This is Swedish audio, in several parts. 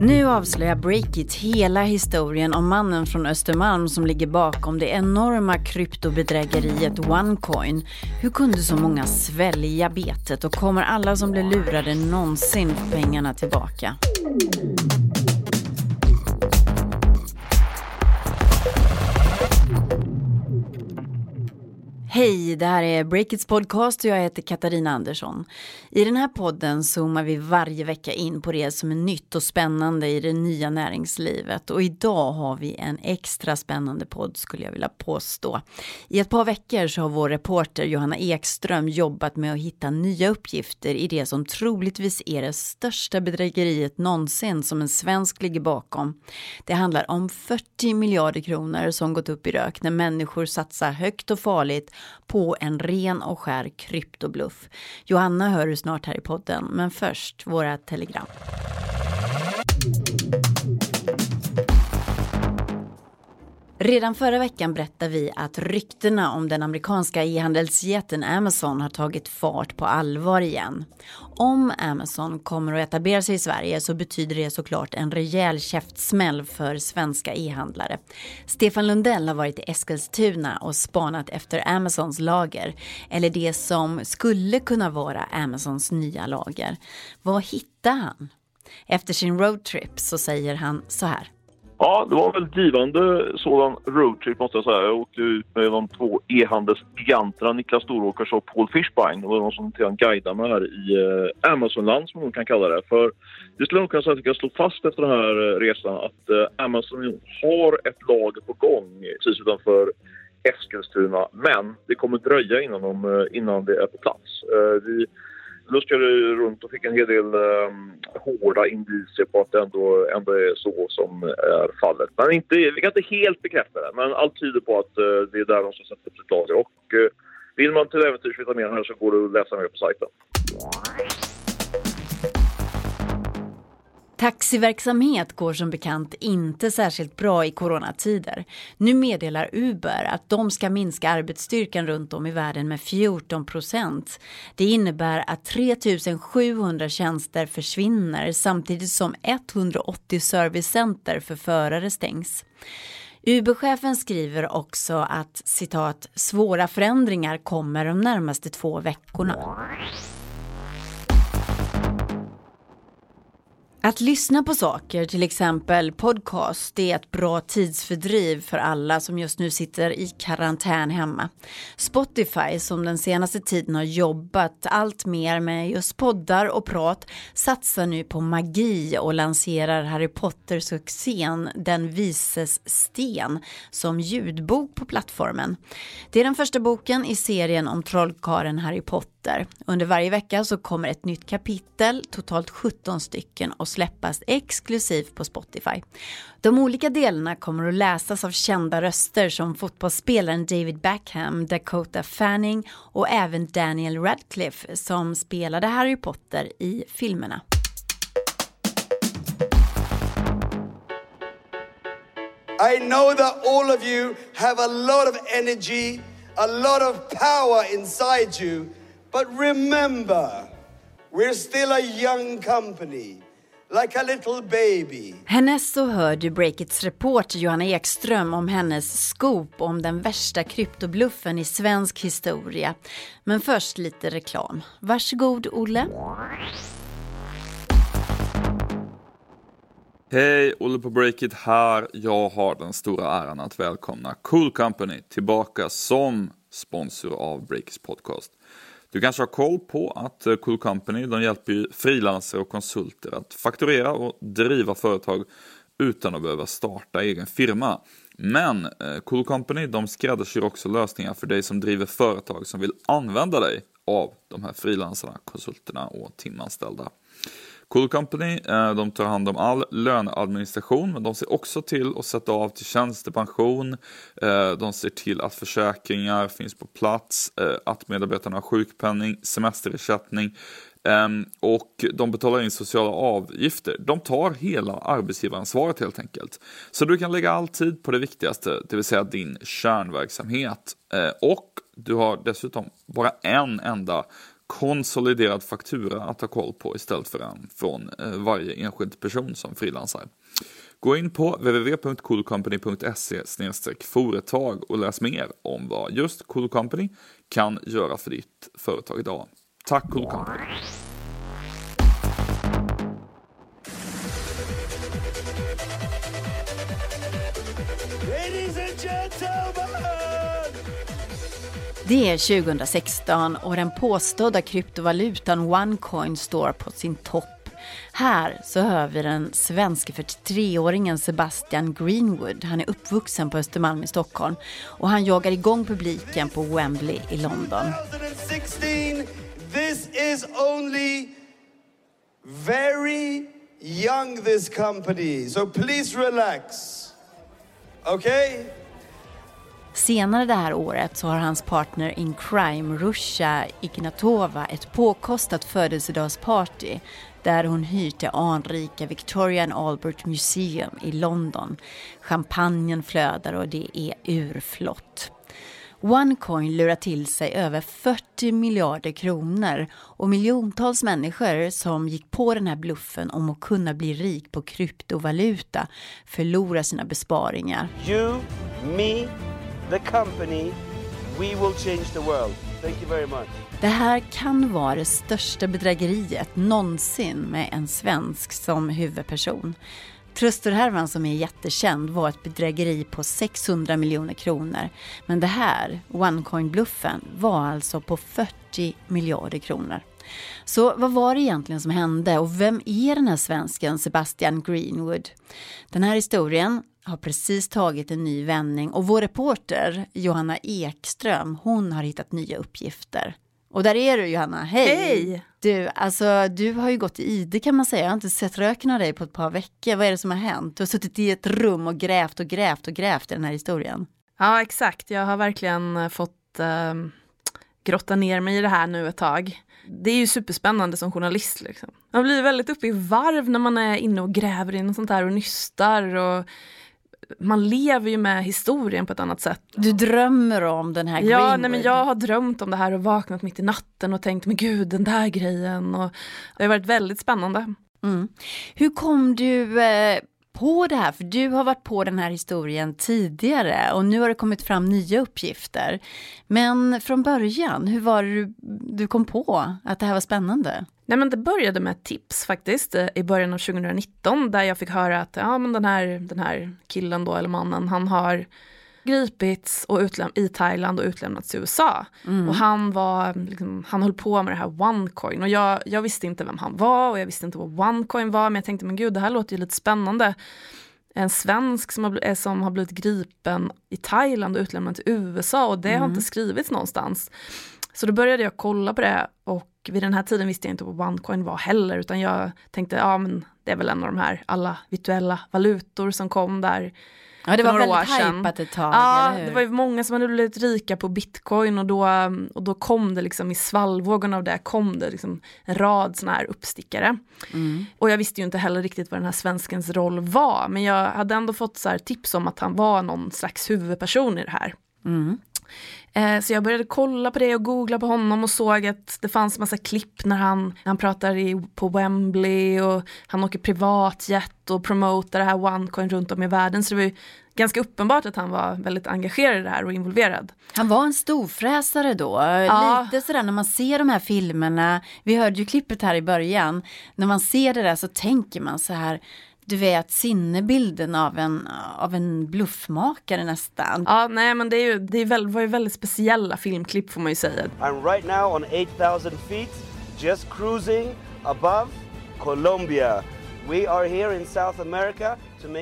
Nu avslöjar Breakit hela historien om mannen från Östermalm som ligger bakom det enorma kryptobedrägeriet OneCoin. Hur kunde så många svälja betet och kommer alla som blev lurade någonsin få pengarna tillbaka? Hej, det här är Breakits podcast och jag heter Katarina Andersson. I den här podden zoomar vi varje vecka in på det som är nytt och spännande i det nya näringslivet. Och idag har vi en extra spännande podd skulle jag vilja påstå. I ett par veckor så har vår reporter Johanna Ekström jobbat med att hitta nya uppgifter i det som troligtvis är det största bedrägeriet någonsin som en svensk ligger bakom. Det handlar om 40 miljarder kronor som gått upp i rök när människor satsar högt och farligt på en ren och skär kryptobluff. Johanna hör du snart här i podden, men först våra telegram. Redan förra veckan berättade vi att ryktena om den amerikanska e-handelsjätten Amazon har tagit fart på allvar igen. Om Amazon kommer att etablera sig i Sverige så betyder det såklart en rejäl käftsmäll för svenska e-handlare. Stefan Lundell har varit i Eskilstuna och spanat efter Amazons lager, eller det som skulle kunna vara Amazons nya lager. Vad hittade han? Efter sin roadtrip så säger han så här. Ja, det var en väldigt givande sådan roadtrip måste jag säga. Jag åkte ut med de två e-handelsgiganterna Niklas Storåkers och Paul Fischbein. Det var de som guidade mig här i eh, Amazonland som man kan kalla det. För det skulle nog kunna säga att vi kan slå fast efter den här eh, resan att eh, Amazon har ett lager på gång precis utanför Eskilstuna. Men det kommer dröja innan, de, eh, innan det är på plats. Eh, vi luskade runt och fick en hel del um, hårda indicier på att det ändå, ändå är så som är fallet. Men inte, vi kan inte helt bekräfta det, men allt tyder på att uh, det är där de ska sätta upp sitt lager. Och uh, vill man till äventyrs veta mer här så går det att läsa mer på sajten. Taxiverksamhet går som bekant inte särskilt bra i coronatider. Nu meddelar Uber att de ska minska arbetsstyrkan runt om i världen med 14 procent. Det innebär att 3 700 tjänster försvinner samtidigt som 180 servicecenter för förare stängs. Uber-chefen skriver också att citat svåra förändringar kommer de närmaste två veckorna. Att lyssna på saker, till exempel podcast, det är ett bra tidsfördriv för alla som just nu sitter i karantän hemma. Spotify, som den senaste tiden har jobbat allt mer med just poddar och prat, satsar nu på magi och lanserar Harry Potter-succén Den vises sten som ljudbok på plattformen. Det är den första boken i serien om trollkaren Harry Potter minuter. Under varje vecka så kommer ett nytt kapitel, totalt 17 stycken, och släppas exklusivt på Spotify. De olika delarna kommer att läsas av kända röster som fotbollsspelaren David Beckham, Dakota Fanning och även Daniel Radcliffe som spelade Harry Potter i filmerna. I know that all of you have a lot of energy, a lot of power inside you But remember, we're still a young company. Like a little baby. Härnäst så hör du Breakits reporter Johanna Ekström om hennes scoop om den värsta kryptobluffen i svensk historia. Men först lite reklam. Varsågod Olle. Hej, Olle på Breakit här. Jag har den stora äran att välkomna Cool Company tillbaka som sponsor av Breakits podcast. Du kanske har koll på att eh, Cool Company de hjälper frilansare och konsulter att fakturera och driva företag utan att behöva starta egen firma. Men eh, Cool Company de skräddarsyr också lösningar för dig som driver företag som vill använda dig av de här frilansarna, konsulterna och timanställda. Cool Company, eh, de tar hand om all löneadministration, men de ser också till att sätta av till tjänstepension. Eh, de ser till att försäkringar finns på plats, eh, att medarbetarna har sjukpenning, semesterersättning ehm, och de betalar in sociala avgifter. De tar hela arbetsgivaransvaret helt enkelt. Så du kan lägga all tid på det viktigaste, det vill säga din kärnverksamhet. Och du har dessutom bara en enda konsoliderad faktura att ha koll på istället för en från eh, varje enskild person som frilansar. Gå in på www.coolcompany.se företag och läs mer om vad just Cool Company kan göra för ditt företag idag. Tack Cool Company! Det är 2016 och den påstådda kryptovalutan OneCoin står på sin topp. Här så hör vi den svenske 43-åringen Sebastian Greenwood. Han är uppvuxen på Östermalm i Stockholm och han jagar igång publiken på Wembley i London. 2016, this is only very young, this company. So please relax. Okay? Senare det här året så har hans partner in crime, Rusha Ignatova, ett påkostat födelsedagsparty där hon hyrt det anrika Victoria and Albert Museum i London. Champagnen flödar och det är urflott. OneCoin lurar till sig över 40 miljarder kronor och miljontals människor som gick på den här bluffen om att kunna bli rik på kryptovaluta förlorar sina besparingar. You, me, the company, we will change the world. Thank you very much. Det här kan vara det största bedrägeriet någonsin med en svensk som huvudperson. Trösterhärvan som är jättekänd var ett bedrägeri på 600 miljoner kronor. Men det här, OneCoin-bluffen, var alltså på 40 miljarder kronor. Så vad var det egentligen som hände och vem är den här svensken Sebastian Greenwood? Den här historien har precis tagit en ny vändning och vår reporter Johanna Ekström, hon har hittat nya uppgifter. Och där är du Johanna, hej! Hej! Du, alltså du har ju gått i ide kan man säga, jag har inte sett röken av dig på ett par veckor. Vad är det som har hänt? Du har suttit i ett rum och grävt och grävt och grävt i den här historien. Ja, exakt. Jag har verkligen fått eh, grotta ner mig i det här nu ett tag. Det är ju superspännande som journalist. Liksom. Man blir väldigt uppe i varv när man är inne och gräver i något sånt här och nystar. Och man lever ju med historien på ett annat sätt. Du drömmer om den här Greenwood. Ja, nej, men jag har drömt om det här och vaknat mitt i natten och tänkt, men gud, den där grejen. Och det har varit väldigt spännande. Mm. Hur kom du eh, på det här? För du har varit på den här historien tidigare och nu har det kommit fram nya uppgifter. Men från början, hur var det du, du kom på att det här var spännande? Nej men det började med ett tips faktiskt eh, i början av 2019 där jag fick höra att ja, men den, här, den här killen då eller mannen han har gripits och i Thailand och utlämnats till USA. Mm. Och han var, liksom, han höll på med det här OneCoin och jag, jag visste inte vem han var och jag visste inte vad OneCoin var men jag tänkte men gud det här låter ju lite spännande. En svensk som har, som har blivit gripen i Thailand och utlämnad till USA och det har Mm. inte skrivits någonstans. Så då började jag kolla på det och vid den här tiden visste jag inte vad OneCoin var heller utan jag tänkte ja men det är väl en av de här alla virtuella valutor som kom där Ja, det var väldigt hajpat ett tag, Ja, det var ju många som hade blivit rika på bitcoin och då, och då kom det liksom i svallvågorna av det kom det liksom en rad sådana här uppstickare. Mm. Och jag visste ju inte heller riktigt vad den här svenskens roll var men jag hade ändå fått så tips om att han var någon slags huvudperson i det här. Mm. Eh, så jag började kolla på det och googla på honom och såg att det fanns massa klipp när han, han pratar i, på Wembley och han åker privatjet och promotar det här OneCoin runt om i världen. Så det var ju ganska uppenbart att han var väldigt engagerad i det här och involverad. Han var en storfräsare då, Ja. lite sådär när man ser de här filmerna, vi hörde ju klippet här i början, när man ser det där så tänker man så här, du vet sinnebilden av en, av en bluffmakare nästan. Ja, nej men det, är ju, det är väl, var ju väldigt speciella filmklipp får man ju säga. I'm right now on 8,000 feet, just cruising above Colombia. We are here in South America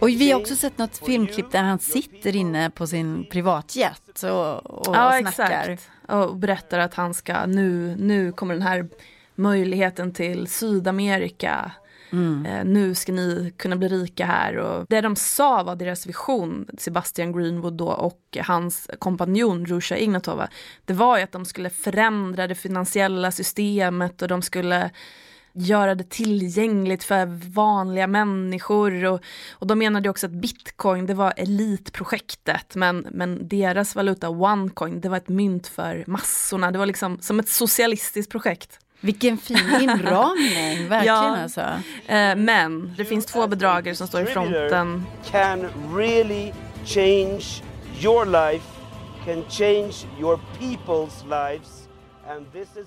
Och vi har också sett något filmklipp där han sitter inne på sin privatjet och, och Ja, snackar. exakt. Och berättar att han ska, nu, nu kommer den här möjligheten till Sydamerika. Eh, nu ska ni kunna bli rika här. Och det de sa var deras vision, Sebastian Greenwood då och hans kompanjon Rusha Ignatova. Det var ju att de skulle förändra det finansiella systemet och de skulle göra det tillgängligt för vanliga människor. Och, och de menade också att bitcoin det var elitprojektet men, men deras valuta onecoin det var ett mynt för massorna. Det var liksom som ett socialistiskt projekt. Vilken fin inramning, verkligen Ja. alltså. Eh, men det finns två bedragare som står i fronten. can really change your life, can change your people's lives.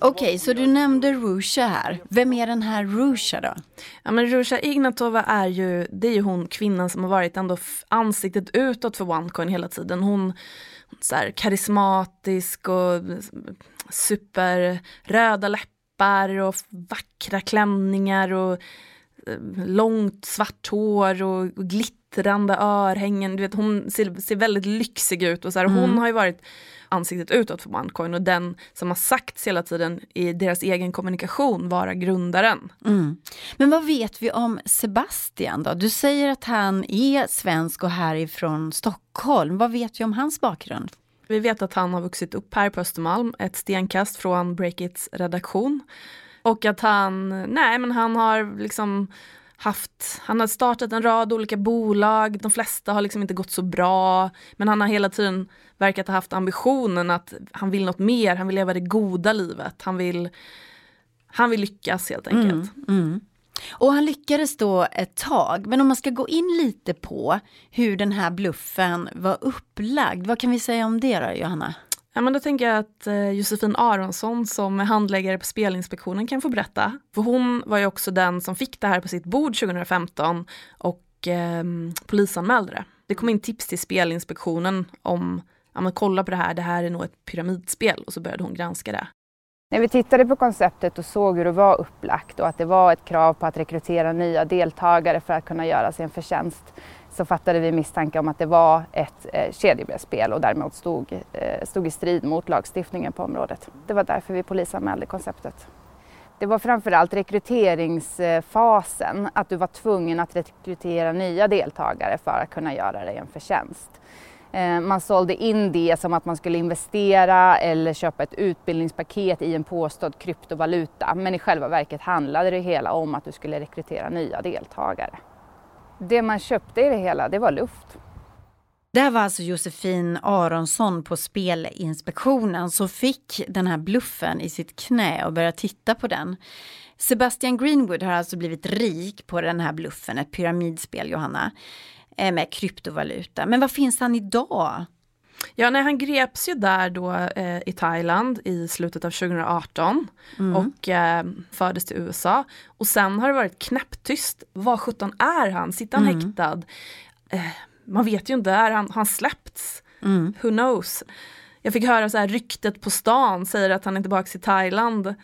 Okej, what så du nämnde. Rusha här. Vem är den här Rusha då? Ja men Rusha Ignatova är ju, det är ju hon kvinnan som har varit ändå ansiktet utåt för OneCoin hela tiden. Hon, så här karismatisk och superröda läppar och vackra klänningar och långt svart hår och, och glittrande örhängen. Du vet, hon ser, ser väldigt lyxig ut och så här, hon har ju varit ansiktet utåt för OneCoin och den som har sagts hela tiden i deras egen kommunikation vara grundaren. Mm. Men vad vet vi om Sebastian då? Du säger att han är svensk och härifrån Stockholm. Vad vet vi om hans bakgrund? Vi vet att han har vuxit upp här på Östermalm, ett stenkast från Breakits redaktion. Och att han, nej men han har liksom haft, han har startat en rad olika bolag, de flesta har liksom inte gått så bra. Men han har hela tiden verkat ha haft ambitionen att han vill något mer, han vill leva det goda livet, han vill, han vill lyckas helt enkelt. Mm. Och han lyckades då ett tag, men om man ska gå in lite på hur den här bluffen var upplagd, vad kan vi säga om det då, Johanna? Ja, men då tänker jag att eh, Josefin Aronsson som är handläggare på Spelinspektionen kan få berätta. För hon var ju också den som fick det här på sitt bord 2015 och eh, polisanmälde det. Det kom in tips till Spelinspektionen om, ja men kolla på det här, det här är nog ett pyramidspel och så började hon granska det. När vi tittade på konceptet och såg hur det var upplagt och att det var ett krav på att rekrytera nya deltagare för att kunna göra sin förtjänst så fattade vi misstanke om att det var ett eh, kedjebrevsspel och därmed stod, eh, stod i strid mot lagstiftningen på området. Det var därför vi polisanmälde konceptet. Det var framförallt rekryteringsfasen, att du var tvungen att rekrytera nya deltagare för att kunna göra dig en förtjänst. Eh, man sålde in det som att man skulle investera eller köpa ett utbildningspaket i en påstådd kryptovaluta. Men i själva verket handlade det hela om att du skulle rekrytera nya deltagare. Det man köpte i det hela, det var luft. Det här var alltså Josefin Aronsson på Spelinspektionen som fick den här bluffen i sitt knä och började titta på den. Sebastian Greenwood har alltså blivit rik på den här bluffen, ett pyramidspel Johanna, med kryptovaluta. Men vad finns han idag? Ja, nej, han greps ju där då eh, i Thailand i slutet av 2018 och eh, fördes till USA. Och sen har det varit knäpptyst. Vad sjutton är han? Sitter han häktad? Eh, man vet ju inte, är han, han släppts? Who knows? Jag fick höra så här ryktet på stan säger att han är tillbaka i Thailand.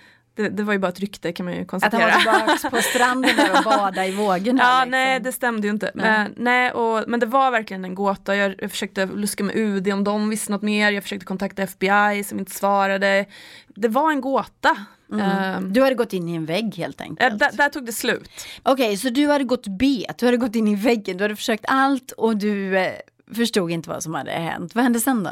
Det, det var ju bara ett rykte kan man ju Att konstatera. han var tillbaka på stranden där och badade i vågorna? Ja, liksom. nej det stämde ju inte. Men, nej, och, men det var verkligen en gåta. Jag, jag försökte luska med UD om de visste något mer. Jag försökte kontakta FBI som inte svarade. Det var en gåta. Ehm, Du hade gått in i en vägg helt enkelt. där, där tog det slut. Okej, så du hade gått bet, du hade gått in i väggen, du hade försökt allt och du eh, förstod inte vad som hade hänt. Vad hände sen då?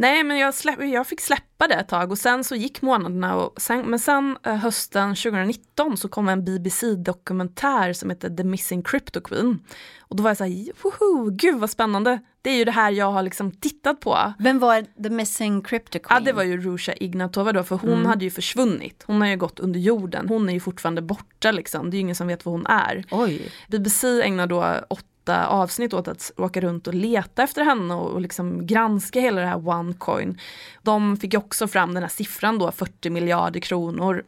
Nej men jag, släpp, jag fick släppa det ett tag och sen så gick månaderna och sen, men sen eh, hösten 2019 så kom en BBC-dokumentär som heter The Missing Crypto Queen. Och då var jag såhär, woho, gud vad spännande. Det är ju det här jag har liksom tittat på. Vem var the missing crypto queen? Ja det var ju Rusha Ignatova då för hon hade ju försvunnit. Hon har ju gått under jorden. Hon är ju fortfarande borta liksom. Det är ju ingen som vet var hon är. Oj. BBC ägnar då åtta avsnitt åt att åka runt och leta efter henne och, och liksom granska hela det här OneCoin. De fick också fram den här siffran då, 40 miljarder kronor.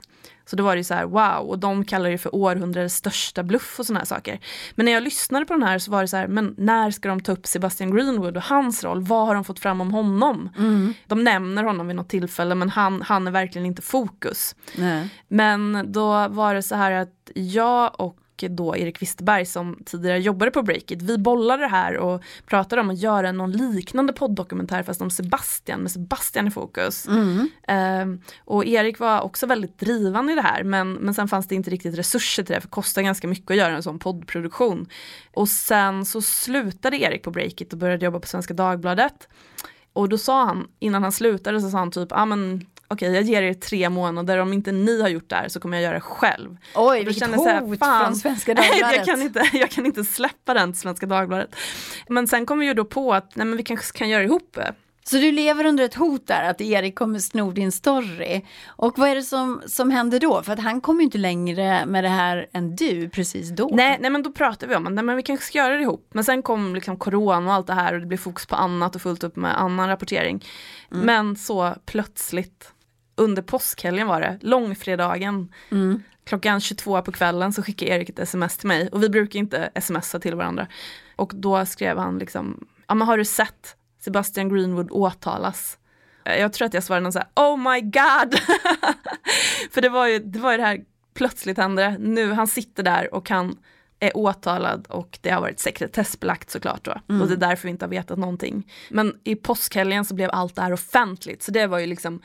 Så då var det ju så här wow, och de kallar det för århundradets största bluff och sådana här saker. Men när jag lyssnade på den här så var det så här, men när ska de ta upp Sebastian Greenwood och hans roll? Vad har de fått fram om honom? De nämner honom vid något tillfälle men han, han är verkligen inte fokus. Nej. Men då var det så här att jag och då Erik Wisterberg som tidigare jobbade på Breakit, vi bollade det här och pratade om att göra någon liknande poddokumentär fast om Sebastian, med Sebastian i fokus. Ehm, och Erik var också väldigt drivande i det här men, men sen fanns det inte riktigt resurser till det för det kostar ganska mycket att göra en sån poddproduktion. Och sen så slutade Erik på Breakit och började jobba på Svenska Dagbladet. Och då sa han, innan han slutade så sa han typ, ja ah, men okej okay, jag ger er tre månader, om inte ni har gjort det här så kommer jag göra det själv. Oj, vilket hot här, fan, från Svenska Dagbladet. jag, kan inte, jag kan inte släppa den till Svenska Dagbladet. Men sen kom vi ju då på att nej, men vi kanske kan göra ihop det. Så du lever under ett hot där att Erik kommer sno din story. Och vad är det som, som händer då? För att han kommer ju inte längre med det här än du precis då. Nej, nej men då pratar vi om att nej, vi kanske ska göra det ihop. Men sen kom liksom corona och allt det här och det blev fokus på annat och fullt upp med annan rapportering. Mm. Men så plötsligt under påskhelgen var det, långfredagen, mm. klockan 22 på kvällen så skickade Erik ett sms till mig och vi brukar inte smsa till varandra. Och då skrev han liksom, ja men har du sett Sebastian Greenwood åtalas. Jag tror att jag svarade någon så här, oh my god! För det var ju det, var ju det här, plötsligt hände nu, han sitter där och han är åtalad och det har varit sekretessbelagt såklart då. Mm. Och det är därför vi inte har vetat någonting. Men i påskhelgen så blev allt det här offentligt, så det var ju liksom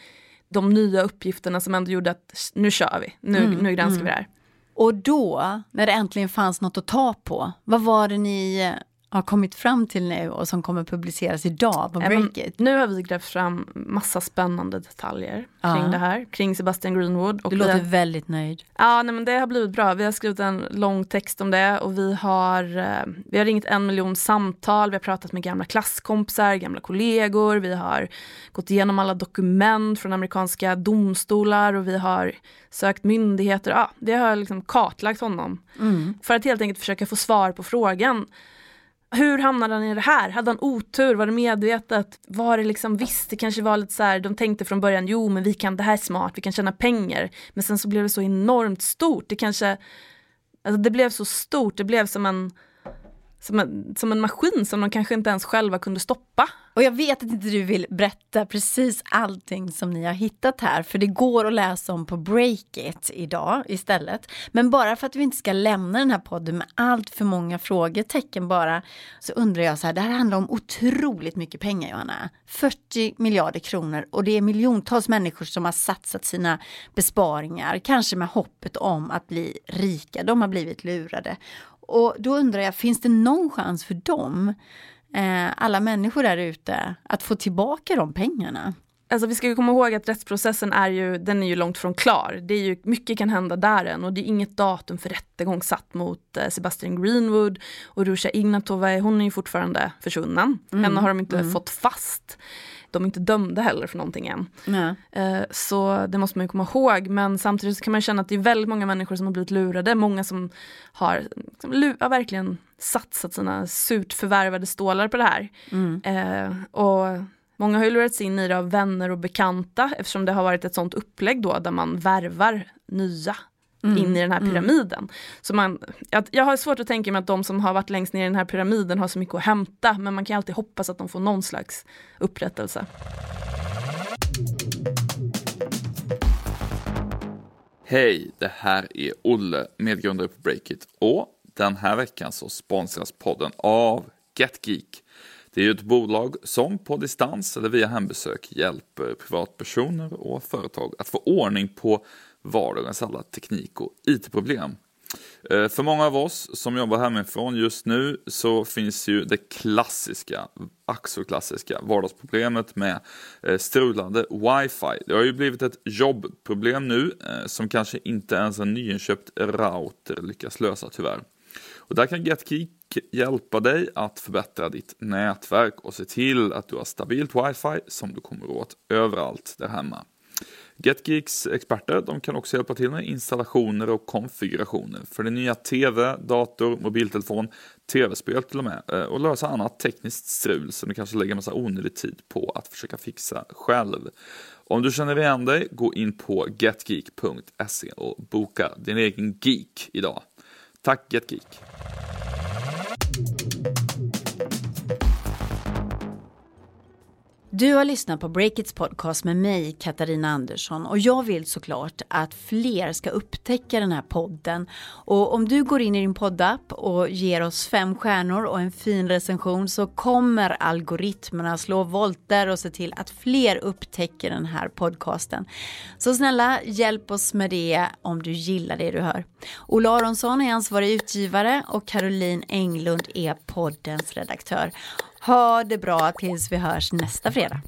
de nya uppgifterna som ändå gjorde att nu kör vi, nu, mm. nu granskar mm. vi det här. Och då, när det äntligen fanns något att ta på, vad var det ni har kommit fram till nu och som kommer publiceras idag på Breakit? Nu har vi grävt fram massa spännande detaljer kring ja. det här, kring Sebastian Greenwood. Och du låter har, väldigt nöjd. Ja, nej, men det har blivit bra. Vi har skrivit en lång text om det och vi har, eh, vi har ringt en miljon samtal, vi har pratat med gamla klasskompisar, gamla kollegor, vi har gått igenom alla dokument från amerikanska domstolar och vi har sökt myndigheter. Ja, vi har liksom kartlagt honom mm. för att helt enkelt försöka få svar på frågan hur hamnade han i det här? Hade han otur? Var det medvetet? Var det liksom, visst det kanske var lite så här, de tänkte från början, jo men vi kan, det här är smart, vi kan tjäna pengar. Men sen så blev det så enormt stort, det kanske, alltså det blev så stort, det blev som en som en, som en maskin som de kanske inte ens själva kunde stoppa. Och jag vet att inte du vill berätta precis allting som ni har hittat här, för det går att läsa om på Breakit idag istället. Men bara för att vi inte ska lämna den här podden med allt för många frågetecken bara, så undrar jag så här, det här handlar om otroligt mycket pengar Johanna. 40 miljarder kronor och det är miljontals människor som har satsat sina besparingar, kanske med hoppet om att bli rika. De har blivit lurade. Och då undrar jag, finns det någon chans för dem, eh, alla människor där ute, att få tillbaka de pengarna? Alltså vi ska komma ihåg att rättsprocessen är ju, den är ju långt från klar. Det är ju, mycket kan hända där än och det är inget datum för rättegång satt mot eh, Sebastian Greenwood och Rusha Ignatova, hon är ju fortfarande försvunnen. Mm. Henne har de inte mm. fått fast de är inte dömda heller för någonting än. Eh, så det måste man ju komma ihåg. Men samtidigt kan man känna att det är väldigt många människor som har blivit lurade. Många som har, liksom, har verkligen satsat sina surt förvärvade stålar på det här. Mm. Eh, och Många har ju lurats in i det av vänner och bekanta eftersom det har varit ett sånt upplägg då där man värvar nya mm. in i den här mm. pyramiden. Mm. Så man, jag, jag har svårt att tänka mig att de som har varit längst ner i den här pyramiden har så mycket att hämta men man kan alltid hoppas att de får någon slags upprättelse. Hej, det här är Olle, medgrundare på Breakit och den här veckan så sponsras podden av GetGeek. Det är ju ett bolag som på distans eller via hembesök hjälper privatpersoner och företag att få ordning på vardagens alla teknik och IT-problem. Eh, för många av oss som jobbar hemifrån just nu så finns ju det klassiska, ack så klassiska vardagsproblemet med eh, strulande wifi. Det har ju blivit ett jobbproblem nu eh, som kanske inte ens en nyinköpt router lyckas lösa tyvärr. Och där kan GetGeek hjälpa dig att förbättra ditt nätverk och se till att du har stabilt wifi som du kommer åt överallt där hemma. GetGeeks experter de kan också hjälpa till med installationer och konfigurationer för din nya TV, dator, mobiltelefon, tv-spel till och med eh, och lösa annat tekniskt strul som du kanske lägger massa onödig tid på att försöka fixa själv. Om du känner igen dig, gå in på getgeek.se och boka din egen geek idag. Tack GetGeek! Du har lyssnat på Breakits podcast med mig, Katarina Andersson. Och jag vill såklart att fler ska upptäcka den här podden. Och om du går in i din poddapp och ger oss fem stjärnor och en fin recension så kommer algoritmerna slå volter och se till att fler upptäcker den här podcasten. Så snälla, hjälp oss med det om du gillar det du hör. Ola Aronsson är ansvarig utgivare och Caroline Englund är poddens redaktör. Ha det bra tills vi hörs nästa fredag.